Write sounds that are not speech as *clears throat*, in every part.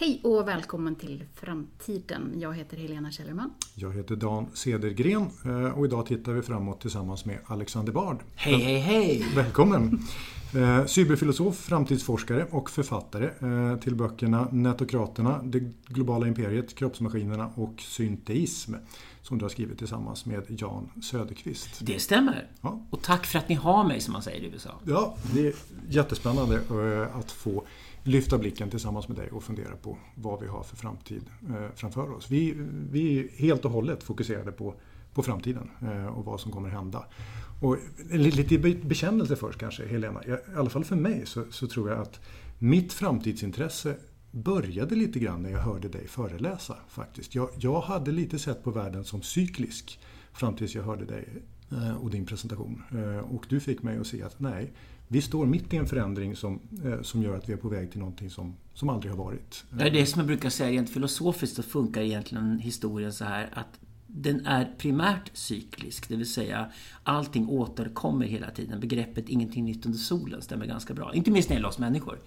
Hej och välkommen till Framtiden. Jag heter Helena Källerman. Jag heter Dan Cedergren eh, och idag tittar vi framåt tillsammans med Alexander Bard. Hej, hej, hej! Välkommen! Eh, cyberfilosof, framtidsforskare och författare eh, till böckerna Netokraterna, Det globala imperiet, Kroppsmaskinerna och Synteism som du har skrivit tillsammans med Jan Söderqvist. Det stämmer. Ja. Och tack för att ni har mig som man säger i USA. Ja, det är jättespännande att få lyfta blicken tillsammans med dig och fundera på vad vi har för framtid eh, framför oss. Vi, vi är helt och hållet fokuserade på, på framtiden eh, och vad som kommer hända. Och lite bekännelse först kanske, Helena. I alla fall för mig så, så tror jag att mitt framtidsintresse började lite grann när jag hörde dig föreläsa faktiskt. Jag, jag hade lite sett på världen som cyklisk fram tills jag hörde dig Eh, och din presentation. Eh, och du fick mig att se att nej, vi står mitt i en förändring som, eh, som gör att vi är på väg till någonting som, som aldrig har varit. Det är det som jag brukar säga, rent filosofiskt så funkar egentligen historien så här att den är primärt cyklisk, det vill säga allting återkommer hela tiden. Begreppet ingenting nytt under solen stämmer ganska bra. Inte minst när det gäller oss människor.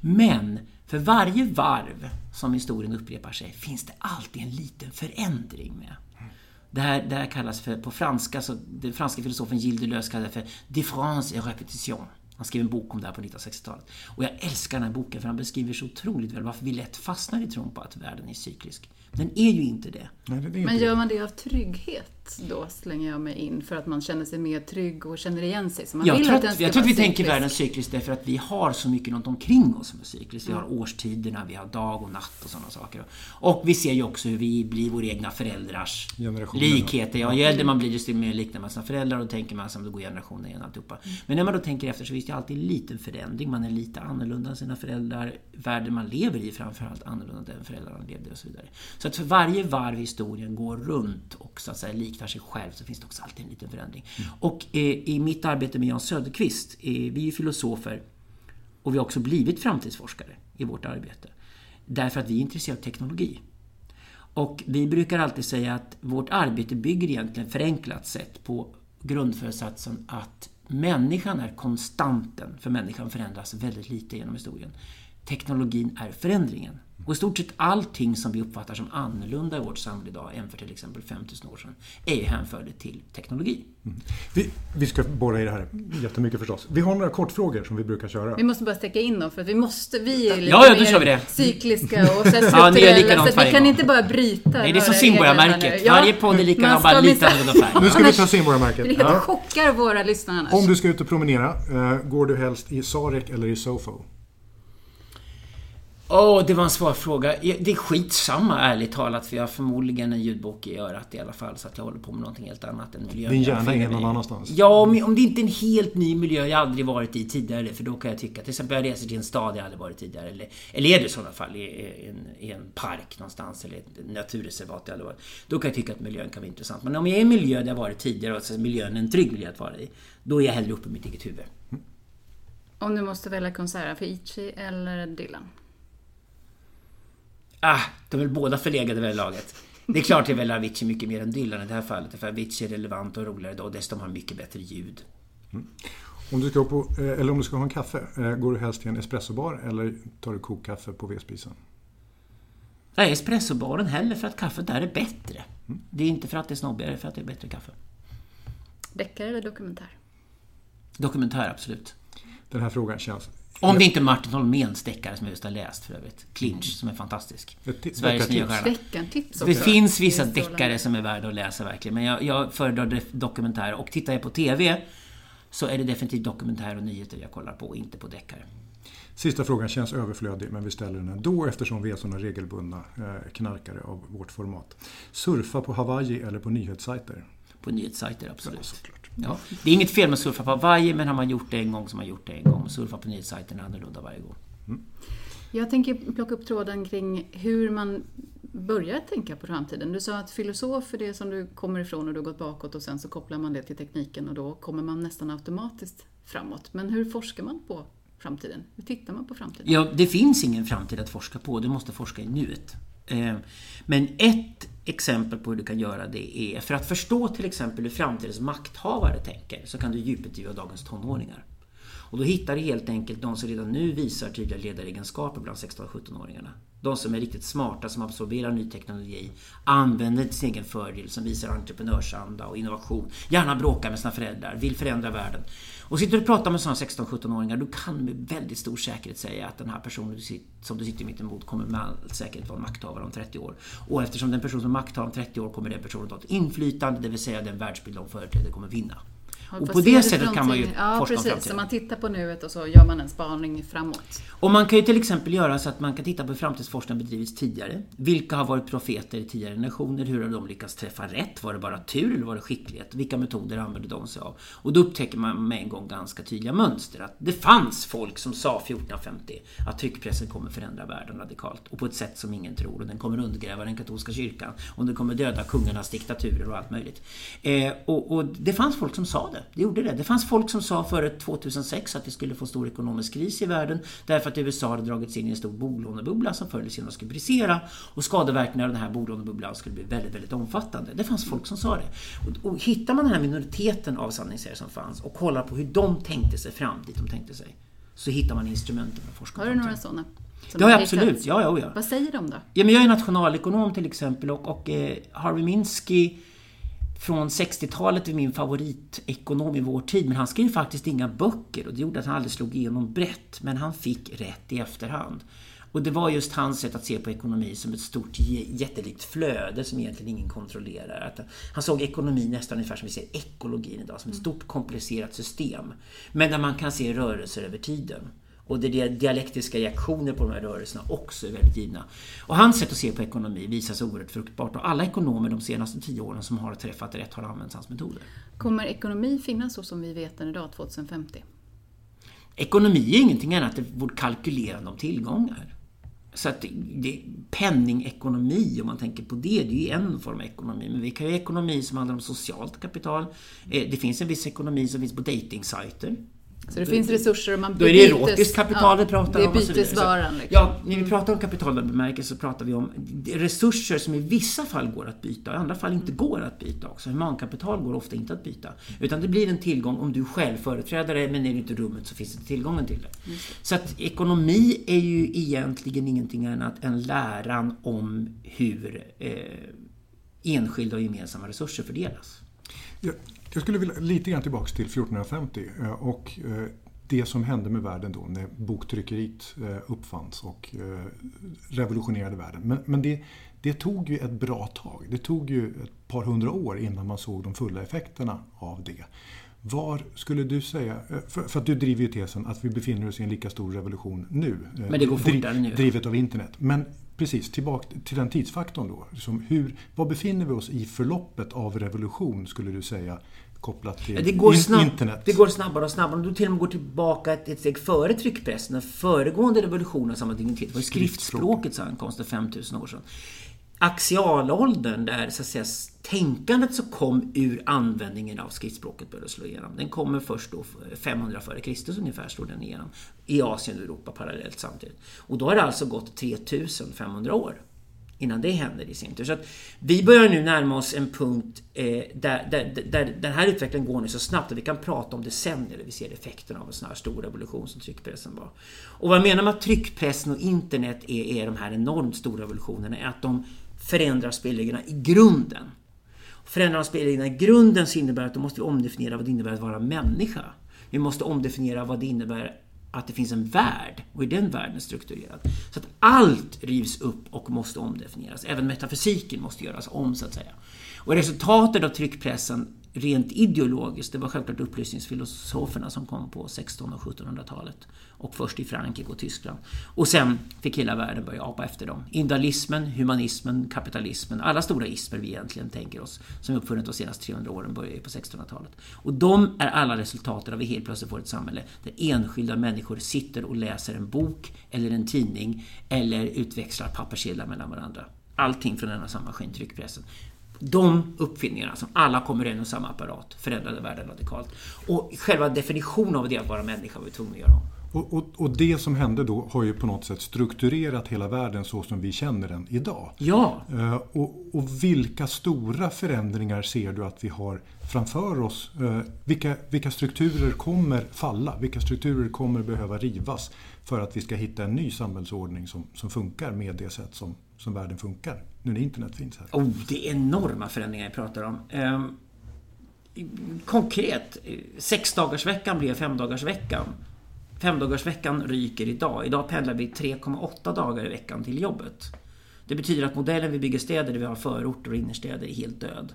Men för varje varv som historien upprepar sig finns det alltid en liten förändring med. Det här, det här kallas för, på franska, så den franska filosofen Gilles Deleuze kallar det för différence et repetition”. Han skrev en bok om det här på 1960-talet. Och jag älskar den här boken för han beskriver så otroligt väl varför vi lätt fastnar i tron på att världen är cyklisk. Den är ju inte det. Nej, det inte Men gör man det av trygghet då, slänger jag mig in, för att man känner sig mer trygg och känner igen sig? Så man jag, vill tror att, jag tror att vi tänker världen cyklisk därför att vi har så mycket runt omkring oss som är cykliskt. Vi har mm. årstiderna, vi har dag och natt och sådana saker. Och vi ser ju också hur vi blir våra egna föräldrars likheter. Ja, ju äldre man blir desto mer liknar man sina föräldrar och då tänker man att det går generationer igen alltihopa. Mm. Men när man då tänker efter så finns det alltid en liten förändring. Man är lite annorlunda än sina föräldrar. Världen man lever i framförallt annorlunda än föräldrarna levde och så vidare. Så att för varje varv historien går runt och så att säga liknar sig själv så finns det också alltid en liten förändring. Mm. Och eh, i mitt arbete med Jan Söderqvist, eh, vi är ju filosofer och vi har också blivit framtidsforskare i vårt arbete. Därför att vi är intresserade av teknologi. Och vi brukar alltid säga att vårt arbete bygger egentligen förenklat sett på grundföresatsen att människan är konstanten, för människan förändras väldigt lite genom historien. Teknologin är förändringen. Och i stort sett allting som vi uppfattar som annorlunda i vårt samhälle idag än för till exempel 5000 år sedan är ju hänförligt till teknologi. Mm. Vi, vi, ska borra i det här jättemycket förstås. Vi har några kortfrågor som vi brukar köra. Vi måste bara sträcka in dem för att vi måste, vi är lite ja, ja, då kör vi det. cykliska *laughs* och så ja, ni är likadant så vi kan inte bara bryta. Nej, det är som simborgarmärket. Ja. Varje podd är likadan, bara lite annorlunda färg. Nu ska vi ta simborgarmärket. Vi ja. chockar våra lyssnare annars. Om du ska ut och promenera, eh, går du helst i Sarek eller i Sofo? Åh, oh, det var en svår fråga. Det är skitsamma ärligt talat för jag har förmodligen en ljudbok i örat i alla fall så att jag håller på med någonting helt annat än miljö. Din hjärna är någon annanstans? Ja, om, om det inte är en helt ny miljö jag aldrig varit i tidigare för då kan jag tycka till exempel jag reser till en stad jag aldrig varit tidigare eller, eller är det i sådana fall i, en, i en park någonstans eller ett naturreservat jag aldrig varit. Då kan jag tycka att miljön kan vara intressant. Men om jag är i en miljö där jag varit tidigare och så miljön är en trygg miljö att vara i. Då är jag hellre uppe i mitt eget huvud. Om du måste välja konsert, för Ichi eller Dylan? Ah, de är väl båda förlegade vid det laget. Det är klart jag väljer Avicii mycket mer än Dylan i det här fallet. För Avicii är relevant och roligare då och dessutom har mycket bättre ljud. Mm. Om du, ska på, eh, eller om du ska ha en kaffe, eh, går du helst till en espressobar eller tar du kokkaffe på vedspisen? Nej, espressobaren heller för att kaffet där är bättre. Mm. Det är inte för att det är snobbigare, för att det är bättre kaffe. Deckare eller dokumentär? Dokumentär, absolut. Den här frågan känns om det inte är Martin Holméns deckare som jag just har läst för övrigt. Clinch, som är fantastisk. Sveriges nya stjärna. Det finns vissa deckare som är värda att läsa verkligen. Men jag, jag föredrar dokumentärer. Och tittar jag på TV så är det definitivt dokumentär och nyheter jag kollar på, inte på deckare. Sista frågan känns överflödig, men vi ställer den ändå eftersom vi är sådana regelbundna eh, knarkare av vårt format. Surfa på Hawaii eller på nyhetssajter? På nyhetssajter, absolut. Ja, Ja, det är inget fel med att surfa på Hawaii, men har man gjort det en gång så har man gjort det en gång. Surfa på nyhetssajten är annorlunda varje gång. Mm. Jag tänker plocka upp tråden kring hur man börjar tänka på framtiden. Du sa att filosof är det som du kommer ifrån och du har gått bakåt och sen så kopplar man det till tekniken och då kommer man nästan automatiskt framåt. Men hur forskar man på framtiden? Hur tittar man på framtiden? Ja, det finns ingen framtid att forska på. Du måste forska i nuet. Eh, men ett exempel på hur du kan göra det är, för att förstå till exempel hur framtidens makthavare tänker, så kan du djupintervjua dagens tonåringar. Och då hittar du helt enkelt de som redan nu visar tydliga ledaregenskaper bland 16 17-åringarna. De som är riktigt smarta, som absorberar ny teknologi, använder sin egen fördel, som visar entreprenörsanda och innovation. Gärna bråkar med sina föräldrar, vill förändra världen. Och sitter du och pratar med sådana 16-17-åringar, då kan du med väldigt stor säkerhet säga att den här personen som du sitter mitt emot kommer med all säkerhet vara makthavare om 30 år. Och eftersom den person som är makthavare om 30 år kommer den personen att ha ett inflytande, det vill säga den världsbild de företräder kommer vinna. Och på det sättet kan man ju ja, forska precis. om framtiden. Så man tittar på nuet och så gör man en spaning framåt. Och man kan ju till exempel göra så att man kan titta på hur framtidsforskning bedrivits tidigare. Vilka har varit profeter i tidigare generationer? Hur har de lyckats träffa rätt? Var det bara tur eller var det skicklighet? Vilka metoder använde de sig av? Och då upptäcker man med en gång ganska tydliga mönster. Att det fanns folk som sa 1450 att tryckpressen kommer förändra världen radikalt. Och på ett sätt som ingen tror. Och den kommer undergräva den katolska kyrkan. Och den kommer döda kungarnas diktaturer och allt möjligt. Eh, och, och det fanns folk som sa det. Det gjorde det. Det fanns folk som sa före 2006 att vi skulle få stor ekonomisk kris i världen därför att USA hade dragits in i en stor bolånebubbla som förr eller senare skulle brisera och skadeverkningarna av den här bolånebubblan skulle bli väldigt, väldigt omfattande. Det fanns folk som sa det. Och, och hittar man den här minoriteten av sanningssägare som fanns och kollar på hur de tänkte sig fram dit de tänkte sig så hittar man instrumenten för forskning. Har du några sådana? Det har jag absolut. Ja, ja, ja. Vad säger de då? Ja, men jag är nationalekonom till exempel och, och eh, Harvey Minsky från 60-talet är min favoritekonom i vår tid, men han skrev faktiskt inga böcker och det gjorde att han aldrig slog igenom brett, men han fick rätt i efterhand. Och det var just hans sätt att se på ekonomi som ett stort jättelikt flöde som egentligen ingen kontrollerar. Att han såg ekonomi nästan ungefär som vi ser ekologin idag, som ett stort komplicerat system. Men där man kan se rörelser över tiden. Och det dialektiska reaktioner på de här rörelserna också är väldigt givna. Och hans sätt att se på ekonomi visar sig oerhört fruktbart och alla ekonomer de senaste tio åren som har träffat rätt har använt hans metoder. Kommer ekonomi finnas så som vi vet den idag 2050? Ekonomi är ingenting annat än vårt kalkylerande om tillgångar. Så att det, penningekonomi, om man tänker på det, det är ju en form av ekonomi. Men vi kan ju ha ekonomi som handlar om socialt kapital. Eh, det finns en viss ekonomi som finns på datingsajter. Så det finns resurser och man Då är det erotiskt kapital ja, vi pratar om. Det är bytesvaran. Liksom. Ja, när vi pratar om kapital bemärkelse så pratar vi om resurser som i vissa fall går att byta och i andra fall inte går att byta också. Humankapital går ofta inte att byta. Utan det blir en tillgång om du själv företräder det, men är du inte i rummet så finns inte tillgången till det. Så att ekonomi är ju egentligen ingenting annat än läran om hur eh, enskilda och gemensamma resurser fördelas. Ja, jag skulle vilja lite grann tillbaka till 1450 eh, och eh, det som hände med världen då när boktryckeriet eh, uppfanns och revolutionerade världen. Men, det, det tog ju ett bra tag. Det tog ju ett par hundra år innan man såg de fulla effekterna av det. Var skulle du säga, för, att du driver ju tesen att vi befinner oss i en lika stor revolution nu. Men det går fortare nu. Drivet av internet. Men precis, tillbaka till den tidsfaktorn då. Som hur, var befinner vi oss i förloppet av revolution skulle du säga? kopplat till det går snabb, internet. Det går snabbare och snabbare. Om du till och med går tillbaka ett, ett steg före tryckpressen, den föregående revolutionen av samma dignitet var skriftspråkets ankomst för 5000 år sedan. Axialåldern, där så att säga, tänkandet som kom ur användningen av skriftspråket började slå igenom. Den kommer först då 500 f.Kr. ungefär slår den igenom. I Asien och Europa parallellt samtidigt. Och då har det alltså gått 3500 år innan det händer i sin tur. Så att vi börjar nu närma oss en punkt eh, där, där, där den här utvecklingen går nu så snabbt att vi kan prata om decennier där vi ser effekterna av en sån här stor revolution som tryckpressen var. Och vad jag menar med att tryckpressen och internet är, är de här enormt stora revolutionerna är att de förändrar spelreglerna i grunden. Förändrar de spelreglerna i grunden så innebär det att då måste vi omdefiniera vad det innebär att vara människa. Vi måste omdefiniera vad det innebär att det finns en värld och hur den världen är strukturerad. Så att allt rivs upp och måste omdefinieras. Även metafysiken måste göras om så att säga. Och resultatet av tryckpressen rent ideologiskt, det var självklart upplysningsfilosoferna som kom på 1600 och 1700-talet. Och först i Frankrike och Tyskland. Och sen fick hela världen börja apa efter dem. Indialismen, humanismen, kapitalismen, alla stora ismer vi egentligen tänker oss, som vi uppfunnit de senaste 300 åren, börjar ju på 1600-talet. Och de är alla resultatet av att vi helt plötsligt får ett samhälle där enskilda människor sitter och läser en bok eller en tidning eller utväxlar papperssedlar mellan varandra. Allting från denna samma maskin, tryckpressen. De uppfinningarna som alla kommer ur en och samma apparat förändrade världen radikalt. Och själva definitionen av det att vara människa var vi tvungna att göra om. Och, och, och, det som hände då har ju på något sätt strukturerat hela världen så som vi känner den idag. Ja. Uh, och, och, vilka stora förändringar ser du att vi har framför oss? Uh, vilka, vilka strukturer kommer falla? Vilka strukturer kommer behöva rivas för att vi ska hitta en ny samhällsordning som, som funkar med det sätt som, som världen funkar nu när internet finns här? Oh, det är enorma förändringar vi pratar om. Um, konkret, sexdagarsveckan blev femdagarsveckan. Femdagarsveckan ryker idag. Idag pendlar vi 3,8 dagar i veckan till jobbet. Det betyder att modellen vi bygger städer där vi har förorter och innerstäder är helt död.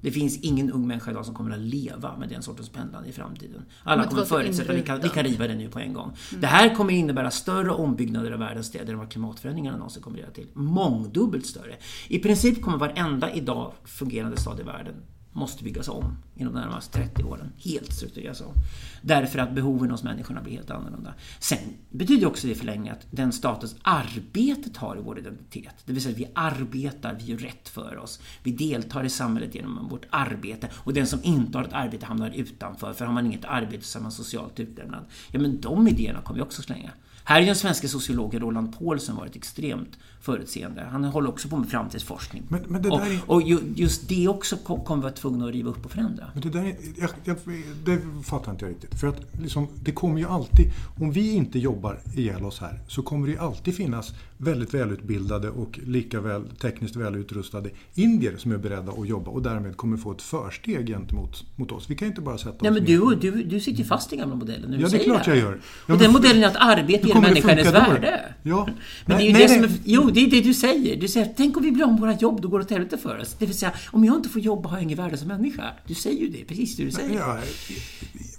Det finns ingen ung människa idag som kommer att leva med den sortens pendlande i framtiden. Alla kommer förutsätta att vi kan, vi kan riva det nu på en gång. Mm. Det här kommer innebära större ombyggnader av världens städer än vad klimatförändringarna någonsin kommer att leda till. Mångdubbelt större. I princip kommer varenda idag fungerande stad i världen måste byggas om inom de närmaste 30 åren. Helt struktureras om. Därför att behoven hos människorna blir helt annorlunda. Sen betyder också det i förlängningen att den status arbetet har i vår identitet, det vill säga att vi arbetar, vi gör rätt för oss. Vi deltar i samhället genom vårt arbete och den som inte har ett arbete hamnar utanför, för har man inget arbete så är man socialt utlämnad. Ja, men de idéerna kommer vi också slänga. Här är den svenska sociologen Roland Paulsen varit extremt förutseende. Han håller också på med framtidsforskning. Men, men och, är... och, just det också kommer vi vara tvungna att riva upp och förändra. Men det, där är, jag, jag, det fattar inte jag riktigt. För att liksom, det kommer ju alltid, om vi inte jobbar ihjäl oss här, så kommer det ju alltid finnas väldigt välutbildade och lika väl tekniskt välutrustade indier som är beredda att jobba och därmed kommer få ett försteg gentemot mot oss. Vi kan inte bara sätta Nej, men du, du, du sitter ju fast i gamla modellen. Ja, det är klart jag gör. Ja, och den modellen är att arbete ger människan dess värde. Ja. Men nej, det är ju nej, det som är, Jo, det är det du säger. Du säger tänk om vi blir med våra jobb, då går det åt helvete för oss. Det vill säga, om jag inte får jobba har jag inget värde som människa. Du säger ju det, precis det du säger. Ja,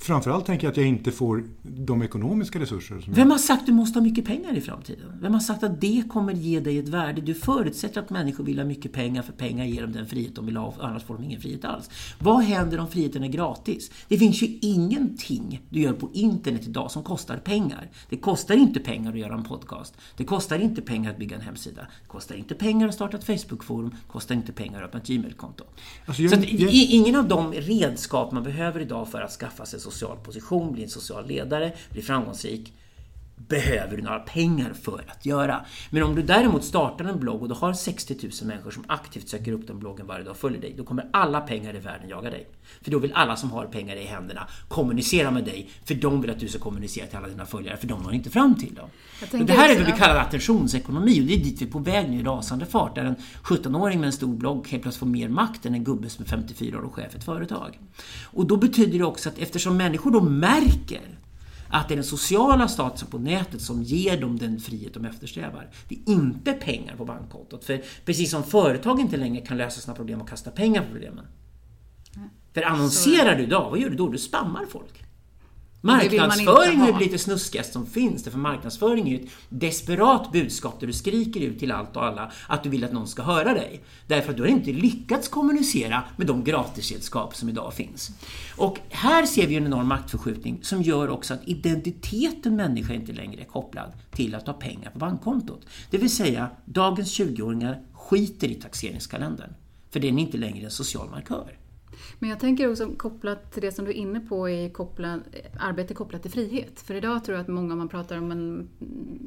framförallt tänker jag att jag inte får de ekonomiska resurser som Vem har sagt att du måste ha mycket pengar i framtiden? Vem har sagt att det kommer ge dig ett värde? Du förutsätter att människor vill ha mycket pengar, för pengar ger dem den frihet de vill ha, annars får de ingen frihet alls. Vad händer om friheten är gratis? Det finns ju ingenting du gör på internet idag som kostar pengar. Det kostar inte pengar att göra en podcast. Det kostar inte pengar att bygga en hemsida. Det kostar inte pengar att starta ett Facebook-forum. Det kostar inte pengar att öppna ett Gmail-konto. Alltså jag, ingen av de redskap man behöver idag för att skaffa sig social position, bli en social ledare, bli framgångsrik behöver du några pengar för att göra. Men om du däremot startar en blogg och du har 60 000 människor som aktivt söker upp den bloggen varje dag och följer dig, då kommer alla pengar i världen jaga dig. För då vill alla som har pengar i händerna kommunicera med dig, för de vill att du ska kommunicera till alla dina följare, för de når inte fram till dem. Det här är vad vi kallar attentionsekonomi och det är dit vi är på väg nu i rasande fart, där en 17-åring med en stor blogg helt plötsligt får mer makt än en gubbe som är 54 år och chef för ett företag. Och då betyder det också att eftersom människor då märker att det är den sociala statusen på nätet som ger dem den frihet de eftersträvar. Det är inte pengar på bankkontot. För precis som företag inte längre kan lösa sina problem och kasta pengar på problemen. För annonserar du idag, vad gör du då? Du spammar folk. Marknadsföring är ju lite snuskigast som finns. För marknadsföring är ju ett desperat budskap där du skriker ut till allt och alla att du vill att någon ska höra dig. Därför att du har inte lyckats kommunicera med de gratisredskap som idag finns. Och här ser vi en enorm maktförskjutning som gör också att identiteten människa inte längre är kopplad till att ha pengar på bankkontot. Det vill säga, dagens 20-åringar skiter i taxeringskalendern. För den är inte längre en social markör. Men jag tänker också kopplat till det som du är inne på, är kopplat, arbete kopplat till frihet. För idag tror jag att många, man pratar om en,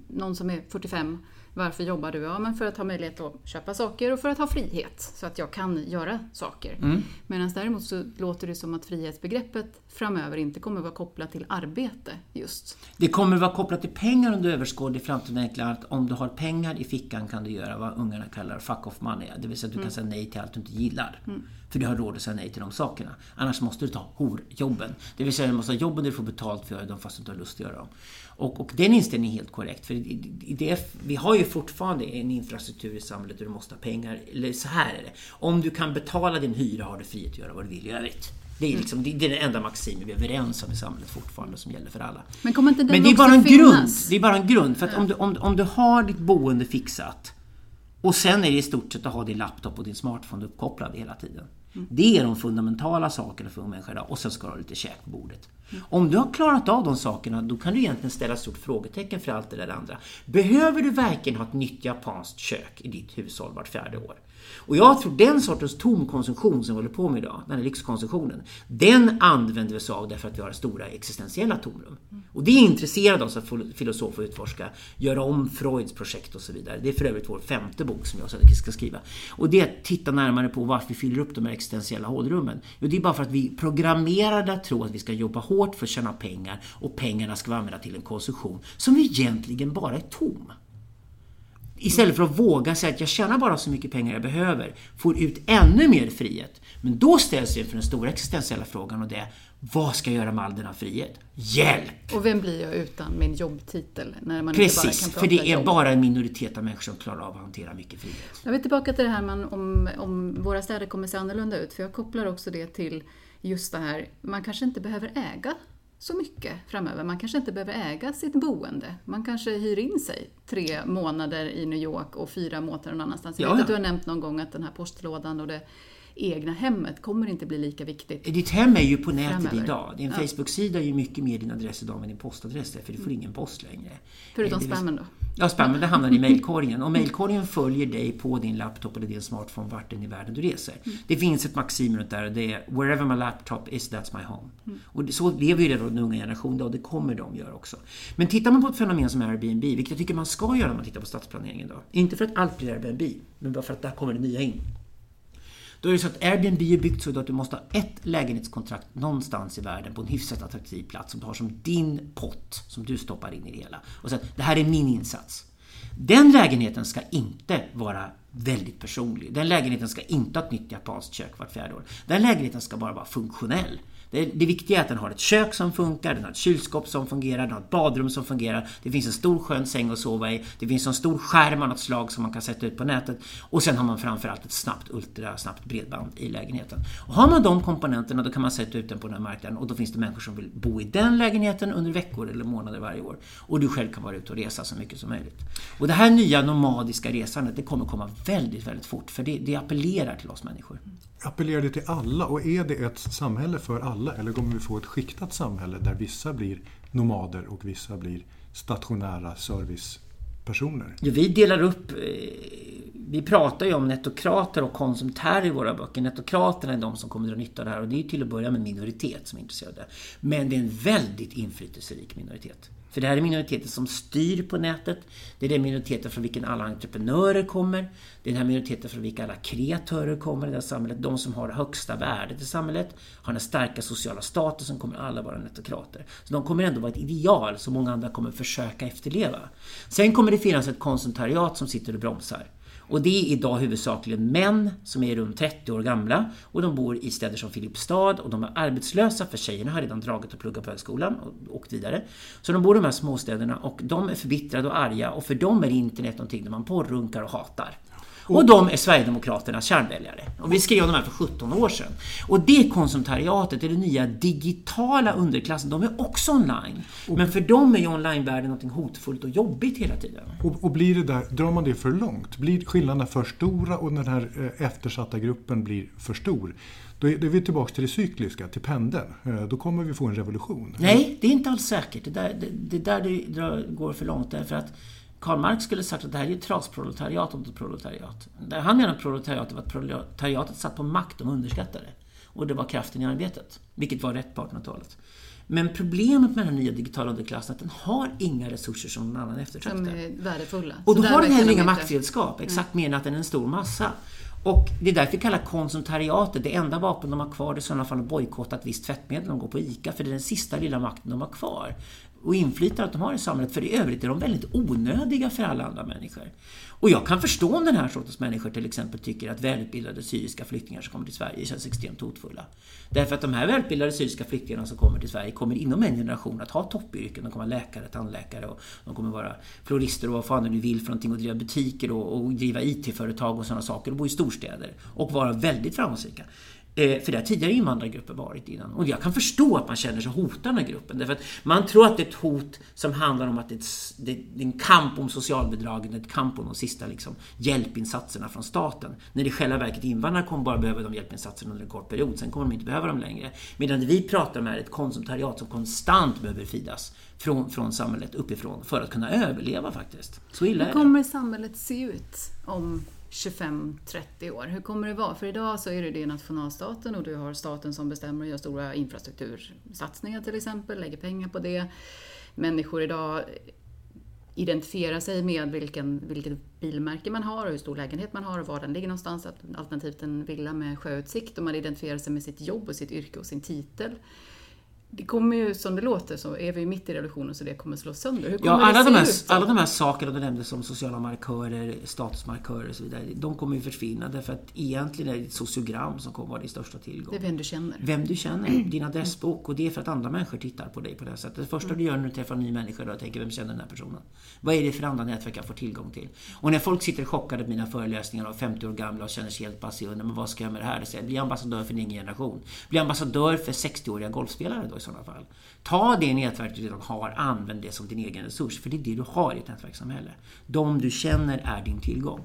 någon som är 45 varför jobbar du? Ja, men för att ha möjlighet att köpa saker och för att ha frihet. Så att jag kan göra saker. Mm. Medan däremot så låter det som att frihetsbegreppet framöver inte kommer vara kopplat till arbete just. Det kommer vara kopplat till pengar under överskådlig framtid. Enklare att om du har pengar i fickan kan du göra vad ungarna kallar fuck off money. Det vill säga att du mm. kan säga nej till allt du inte gillar. Mm. För du har råd att säga nej till de sakerna. Annars måste du ta horjobben. Det vill säga du måste ha jobben där du får betalt för att göra dem fast du inte har lust att göra dem. Och, och den inställningen är helt korrekt. För det, vi har ju fortfarande en infrastruktur i samhället där du måste ha pengar. Eller så här är det. Om du kan betala din hyra har du frihet att göra vad du vill i övrigt. Det är, liksom, det är den enda maximen vi är överens om i samhället fortfarande som gäller för alla. Men, kommer inte den Men det är bara en grund. Det är bara en grund. För att om, du, om, om du har ditt boende fixat och sen är det i stort sett att ha din laptop och din smartphone uppkopplad hela tiden. Det är de fundamentala sakerna för en människa idag. Och sen ska du ha lite käk på bordet. Om du har klarat av de sakerna, då kan du egentligen ställa ett stort frågetecken för allt det där andra. Behöver du verkligen ha ett nytt japanskt kök i ditt hushåll vart fjärde år? Och jag tror den sortens tomkonsumtion som vi håller på med idag, den här lyxkonsumtionen, den använder vi oss av därför att vi har stora existentiella tomrum. Och det intresserar intresserade oss att filosofer utforska, göra om Freuds projekt och så vidare. Det är för övrigt vår femte bok som jag ska skriva. Och det är att titta närmare på varför vi fyller upp de här existentiella hålrummen. Jo, det är bara för att vi är programmerade att tro att vi ska jobba hårt för att tjäna pengar och pengarna ska vi använda till en konsumtion som egentligen bara är tom. Istället för att våga säga att jag tjänar bara så mycket pengar jag behöver, får ut ännu mer frihet. Men då ställs vi inför den stora existentiella frågan och det är vad ska jag göra med all denna frihet? Hjälp! Och vem blir jag utan min jobbtitel? När man Precis, inte bara kan för det är jobb. bara en minoritet av människor som klarar av att hantera mycket frihet. Jag vill tillbaka till det här med om, om våra städer kommer se annorlunda ut, för jag kopplar också det till just det här, man kanske inte behöver äga så mycket framöver. Man kanske inte behöver äga sitt boende. Man kanske hyr in sig tre månader i New York och fyra månader någon annanstans. Jag vet att du har nämnt någon gång att den här postlådan och det egna hemmet kommer inte bli lika viktigt. Ditt hem är ju på nätet framöver. idag. Din ja. Facebook-sida är ju mycket mer din adress idag än din postadress för du får ingen post längre. Förutom spammen då? Ja, spammen det hamnar i mailkorgen. Och mailkorgen följer dig på din laptop eller din smartphone vart i världen du reser. Mm. Det finns ett maxim runt där och det är “Wherever my laptop is, that's my home”. Mm. Och så lever ju redan den unga generationen och det kommer de göra också. Men tittar man på ett fenomen som Airbnb, vilket jag tycker man ska göra när man tittar på stadsplaneringen idag. Inte för att allt blir Airbnb, men bara för att där kommer det nya in. Då är det så att Airbnb är byggt så att du måste ha ett lägenhetskontrakt någonstans i världen på en hyfsat attraktiv plats som du har som din pott som du stoppar in i det hela. Och sen, det här är min insats. Den lägenheten ska inte vara väldigt personlig. Den lägenheten ska inte ha ett nytt japanskt kök vart fjärde år. Den lägenheten ska bara vara funktionell. Det, det viktiga är att den har ett kök som funkar, den har ett kylskåp som fungerar, den har ett badrum som fungerar. Det finns en stor skön säng att sova i. Det finns en stor skärm av något slag som man kan sätta ut på nätet. Och sen har man framförallt ett snabbt, ultrasnabbt bredband i lägenheten. Och har man de komponenterna då kan man sätta ut den på den här marknaden och då finns det människor som vill bo i den lägenheten under veckor eller månader varje år. Och du själv kan vara ute och resa så mycket som möjligt. Och det här nya nomadiska resandet det kommer komma väldigt, väldigt fort för det, det appellerar till oss människor. Appellerar det till alla och är det ett samhälle för alla eller kommer vi få ett skiktat samhälle där vissa blir nomader och vissa blir stationära servicepersoner? Ja, vi delar upp eh, vi pratar ju om netokrater och konsumtärer i våra böcker. Netokraterna är de som kommer att dra nytta av det här och det är till att börja med en minoritet som är intresserade. Men det är en väldigt inflytelserik minoritet. För det här är minoriteter som styr på nätet. Det är den minoriteten från vilken alla entreprenörer kommer. Det är den här minoriteten från vilken alla kreatörer kommer i det här samhället. De som har det högsta värdet i samhället, har den starka sociala statusen, kommer alla vara netokrater. Så de kommer ändå vara ett ideal som många andra kommer försöka efterleva. Sen kommer det finnas ett konsumtariat som sitter och bromsar. Och det är idag huvudsakligen män som är runt 30 år gamla och de bor i städer som Filipstad och de är arbetslösa för tjejerna har redan dragit och pluggat på högskolan och åkt vidare. Så de bor i de här småstäderna och de är förbittrade och arga och för dem är internet någonting där man porrunkar och hatar. Och de är Sverigedemokraternas kärnväljare. Och vi skrev om de här för 17 år sedan. Och det konsumtariatet, det är den nya digitala underklassen, de är också online. Men för dem är ju onlinevärlden något hotfullt och jobbigt hela tiden. Och, och, blir det där, drar man det för långt? Blir skillnaderna för stora och den här eh, eftersatta gruppen blir för stor? Då är, vi tillbaka till det cykliska, till pendeln. Eh, då kommer vi få en revolution. Nej, det är inte alls säkert. Det där det, det, där det går för långt därför att Karl Marx skulle sagt att det här är ett trasproletariat och inte proletariat. Han menar att proletariatet var att proletariatet satt på makt de underskattade. Och det var kraften i arbetet. Vilket var rätt på 1800-talet. Men problemet med den nya digitala underklassen är att den har inga resurser som någon annan eftertraktar. Som är värdefulla. Och då har den heller inga maktredskap, exakt mm. mer än att den är en stor massa. Och det är därför vi kallar konsumtariatet, det enda vapen de har kvar det är i sådana fall att bojkotta ett visst tvättmedel de går på ICA, för det är den sista lilla makten de har kvar och inflytandet de har i samhället. För i övrigt är de väldigt onödiga för alla andra människor. Och jag kan förstå om den här sortens människor till exempel tycker att välutbildade syriska flyktingar som kommer till Sverige känns extremt hotfulla. Därför att de här välutbildade syriska flyktingarna som kommer till Sverige kommer inom en generation att ha toppyrken. De kommer vara läkare, tandläkare och de kommer vara florister och vad fan du vill för någonting och driva butiker och, och driva IT-företag och sådana saker och bo i storstäder och vara väldigt framgångsrika. Eh, för det har tidigare invandrargrupper varit innan. Och jag kan förstå att man känner sig hotad här gruppen. Därför att man tror att det är ett hot som handlar om att det är, en kamp om socialbidragen, ett kamp om de sista liksom, hjälpinsatserna från staten. När det i själva verket invandrare kommer bara behöva de hjälpinsatserna under en kort period. Sen kommer de inte behöva dem längre. Medan det vi pratar om är ett konsumtariat som konstant behöver fidas från, från samhället uppifrån för att kunna överleva faktiskt. Så illa Hur kommer samhället se ut om 25-30 år? Hur kommer det vara? För idag så är det, det nationalstaten och du har staten som bestämmer och gör stora infrastruktursatsningar till exempel, lägger pengar på det. Människor idag identifierar sig med vilken, vilket bilmärke man har och hur stor lägenhet man har och var den ligger någonstans. Alternativt en villa med sjöutsikt och man identifierar sig med sitt jobb och sitt yrke och sin titel det kommer ju, som det låter, så är vi mitt i revolutionen så det kommer slås sönder. Hur kommer ja, alla, det de här, ut, alla de här sakerna du nämnde som sociala markörer, statusmarkörer och så vidare. De kommer ju försvinna därför att egentligen är det ett sociogram som kommer vara din största tillgång. Det är vem du känner. Vem du känner, *clears throat* din adressbok. Och det är för att andra människor tittar på dig på det här sättet. Det första mm. du gör när du träffar en ny människa är att tänka, vem känner den här personen? Vad är det för andra nätverk jag får tillgång till? Och när folk sitter chockade på mina föreläsningar och 50 år gamla och känner sig helt passiva, men vad ska jag med det här? Bli ambassadör för din generation. Bli ambassadör för 60-åriga golfspelare då sådana fall. Ta det nätverk du redan har, använd det som din egen resurs. För det är det du har i ett nätverkssamhälle. De du känner är din tillgång.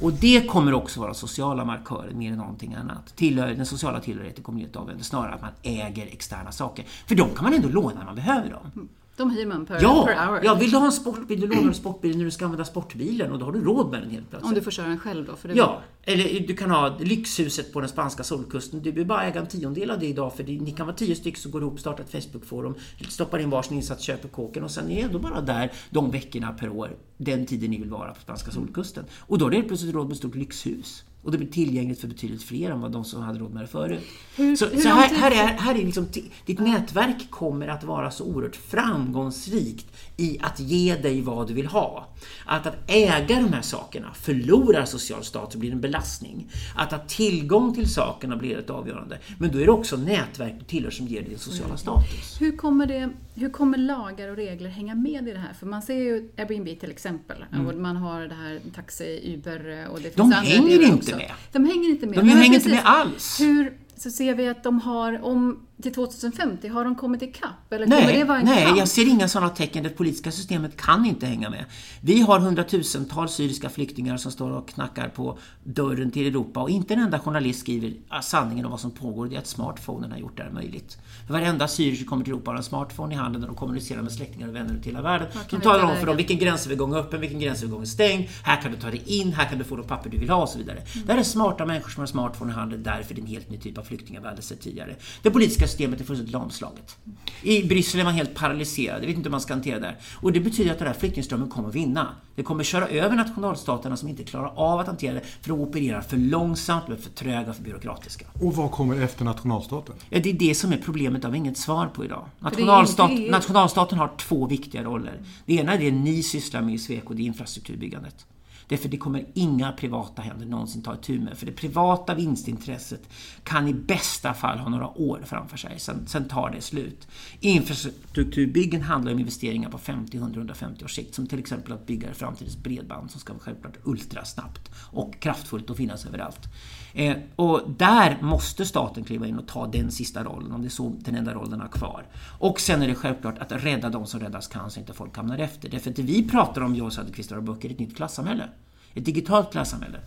Och det kommer också vara sociala markörer mer än någonting annat. Tillhör, den sociala tillhörigheten kommer inte avgöra snarare att man äger externa saker. För de kan man ändå låna när man behöver dem. De hyr man per, ja, per hour. Ja, vill du ha en sportbil, du lånar en sportbil när du ska använda sportbilen och då har du råd med den helt plötsligt. Om du får köra den själv då? För det ja, eller du kan ha lyxhuset på den spanska solkusten. Du behöver bara äga en tiondel av det idag för ni kan vara tio stycken som går ihop, startar ett Facebookforum, stoppar in varsin insats, köper kåken och sen är ändå bara där de veckorna per år, den tiden ni vill vara på spanska solkusten. Och då har du helt plötsligt råd med ett stort lyxhus. Och det blir tillgängligt för betydligt fler än vad de som hade råd med det förut. Hur, så, hur så här, här, är, här är liksom, ditt nätverk kommer att vara så oerhört framgångsrikt i att ge dig vad du vill ha. Att, att äga de här sakerna förlorar social status och blir en belastning. Att ha tillgång till sakerna blir ett avgörande. Men då är det också nätverk du tillhör som ger dig sociala status. Hur kommer, det, hur kommer lagar och regler hänga med i det här? För man ser ju Airbnb till exempel. Mm. Och man har det här Taxi, Uber och det finns De hänger inte med. De hänger inte med. De hänger inte med alls. Hur, så ser vi att de har, om till 2050, har de kommit ikapp? Eller nej, det vara en nej kamp? jag ser inga sådana tecken. Det politiska systemet kan inte hänga med. Vi har hundratusentals syriska flyktingar som står och knackar på dörren till Europa och inte en enda journalist skriver sanningen om vad som pågår. Det är att smartphonen har gjort det här möjligt. För varenda syrier som kommer till Europa har en smartphone i handen och de kommunicerar med släktingar och vänner ut hela världen. De talar om för dem vilken gränsövergång är öppen, vilken gränsövergång är stängd. Här kan du ta dig in, här kan du få de papper du vill ha och så vidare. Mm. Det här är smarta människor som har en smartphone i handen. Därför är det en helt ny typ av flyktingar vi aldrig sett tidigare. Det politiska systemet är fullständigt lamslaget. I Bryssel är man helt paralyserad. Jag vet inte hur man ska hantera det. Och det betyder att den här flyktingströmmen kommer att vinna. Det kommer köra över nationalstaterna som inte klarar av att hantera det för de opererar för långsamt, de är för tröga, och för byråkratiska. Och vad kommer efter nationalstaten? Ja, det är det som är problemet, det har vi inget svar på idag. Nationalstat. Nationalstaten har två viktiga roller. Det ena är det ni sysslar med i Sweco, det är infrastrukturbyggandet. Därför det kommer inga privata händer någonsin ta itu med. För det privata vinstintresset kan i bästa fall ha några år framför sig. Sen, sen tar det slut. Infrastrukturbyggen handlar om investeringar på 50-150 års sikt. Som till exempel att bygga framtidens bredband som ska vara självklart ultrasnabbt och kraftfullt och finnas överallt. Eh, och där måste staten kliva in och ta den sista rollen, om det är så den enda rollen har kvar. Och sen är det självklart att rädda de som räddas kan så inte folk hamnar efter. Därför att det vi pratar om, jag och Söderqvist och böcker, är ett nytt klassamhälle. Ett digitalt klassamhälle.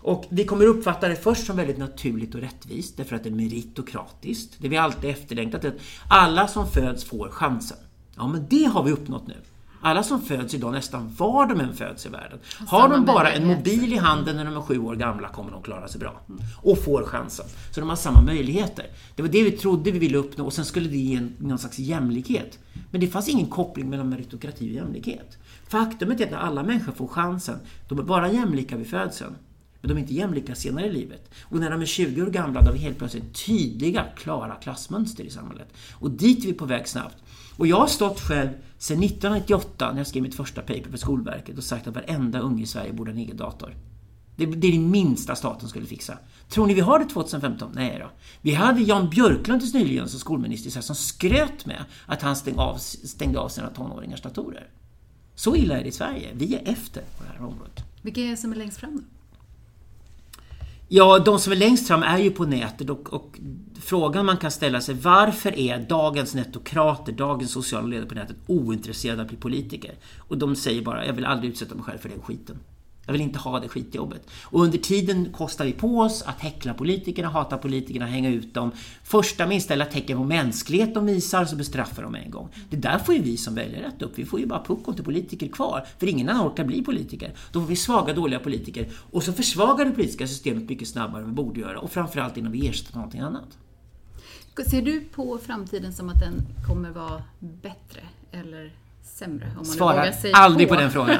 Och vi kommer uppfatta det först som väldigt naturligt och rättvist därför att det är meritokratiskt. Det vi alltid efterlängtat är att alla som föds får chansen. Ja, men det har vi uppnått nu. Alla som föds idag, nästan var de än föds i världen, har de bara en mobil i handen när de är sju år gamla kommer de klara sig bra. Och får chansen. Så de har samma möjligheter. Det var det vi trodde vi ville uppnå och sen skulle det ge någon slags jämlikhet. Men det fanns ingen koppling mellan meritokrati och jämlikhet. Faktumet är att när alla människor får chansen, de är bara jämlika vid födseln. Men de är inte jämlika senare i livet. Och när de är 20 år gamla, då har vi helt plötsligt tydliga, klara klassmönster i samhället. Och dit är vi på väg snabbt. Och jag har stått själv sedan 1998 när jag skrev mitt första paper för Skolverket och sagt att varenda unge i Sverige borde ha en egen dator. Det, det är det minsta staten skulle fixa. Tror ni vi har det 2015? Nej då. Vi hade Jan Björklund tills nyligen som skolminister som skröt med att han stängde av, stängde av sina tonåringars datorer. Så illa är det i Sverige. Vi är efter på det här området. Vilka är det som är längst fram då? Ja, de som är längst fram är ju på nätet och, och, frågan man kan ställa sig varför är dagens netokrater, dagens sociala ledare på nätet ointresserade av att bli politiker? Och de säger bara, jag vill aldrig utsätta mig själv för den skiten. Jag vill inte ha det skitjobbet. Och under tiden kostar vi på oss att häckla politikerna, hata politikerna, hänga ut dem. Första minsta lilla tecken på mänsklighet de visar så bestraffar de en gång. Det där får ju vi som väljer rätt upp. Vi får ju bara puckon till politiker kvar. För ingen annan orkar bli politiker. Då får vi svaga, dåliga politiker. Och så försvagar det politiska systemet mycket snabbare än vi borde göra. Och framförallt innan vi ersätter någonting annat. Ser du på framtiden som att den kommer vara bättre eller sämre? Om Svarar aldrig på. på den frågan.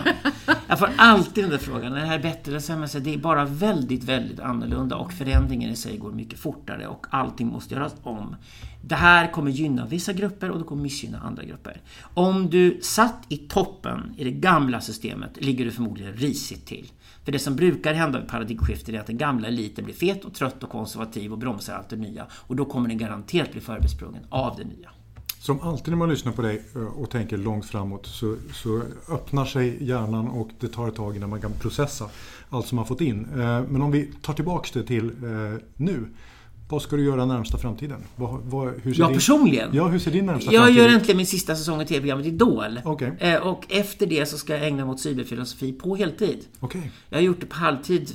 Jag får alltid den där frågan. Är det här bättre eller sämre? Det är bara väldigt, väldigt annorlunda och förändringen i sig går mycket fortare och allting måste göras om. Det här kommer gynna vissa grupper och det kommer missgynna andra grupper. Om du satt i toppen i det gamla systemet ligger du förmodligen risigt till. För det som brukar hända vid paradigmskiften är att den gamla eliten blir fet och trött och konservativ och bromsar allt det nya. Och då kommer den garanterat bli förbesprungen av det nya. Som alltid när man lyssnar på dig eh, och tänker långt framåt så, så, öppnar sig hjärnan och det tar ett tag innan man kan processa allt som man fått in. Eh, men om vi tar tillbaks det till eh, nu. Vad ska du göra närmsta framtiden? Vad, vad, hur ser jag din, personligen? Ja, hur ser din närmsta jag framtid Jag gör äntligen min sista säsong i TV-programmet Idol. Okay. Och efter det så ska jag ägna mig åt cyberfilosofi på heltid. Okay. Jag har gjort det på halvtid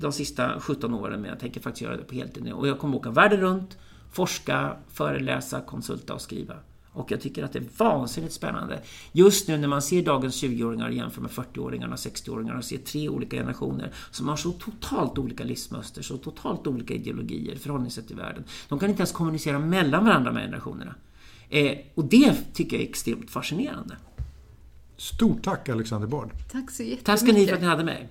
de sista 17 åren men jag tänker faktiskt göra det på heltid nu. Och jag kommer åka världen runt forska, föreläsa, konsulta och skriva. Och jag tycker att det är vansinnigt spännande. Just nu när man ser dagens 20-åringar jämfört med 40-åringarna, 60-åringarna och ser tre olika generationer som har så totalt olika livsmönster, så totalt olika ideologier, förhållningssätt till världen. De kan inte ens kommunicera mellan varandra med generationerna. Eh, och det tycker jag är extremt fascinerande. Stort tack Alexander Bard. Tack så jättemycket. Tack ska ni för att ni hade mig.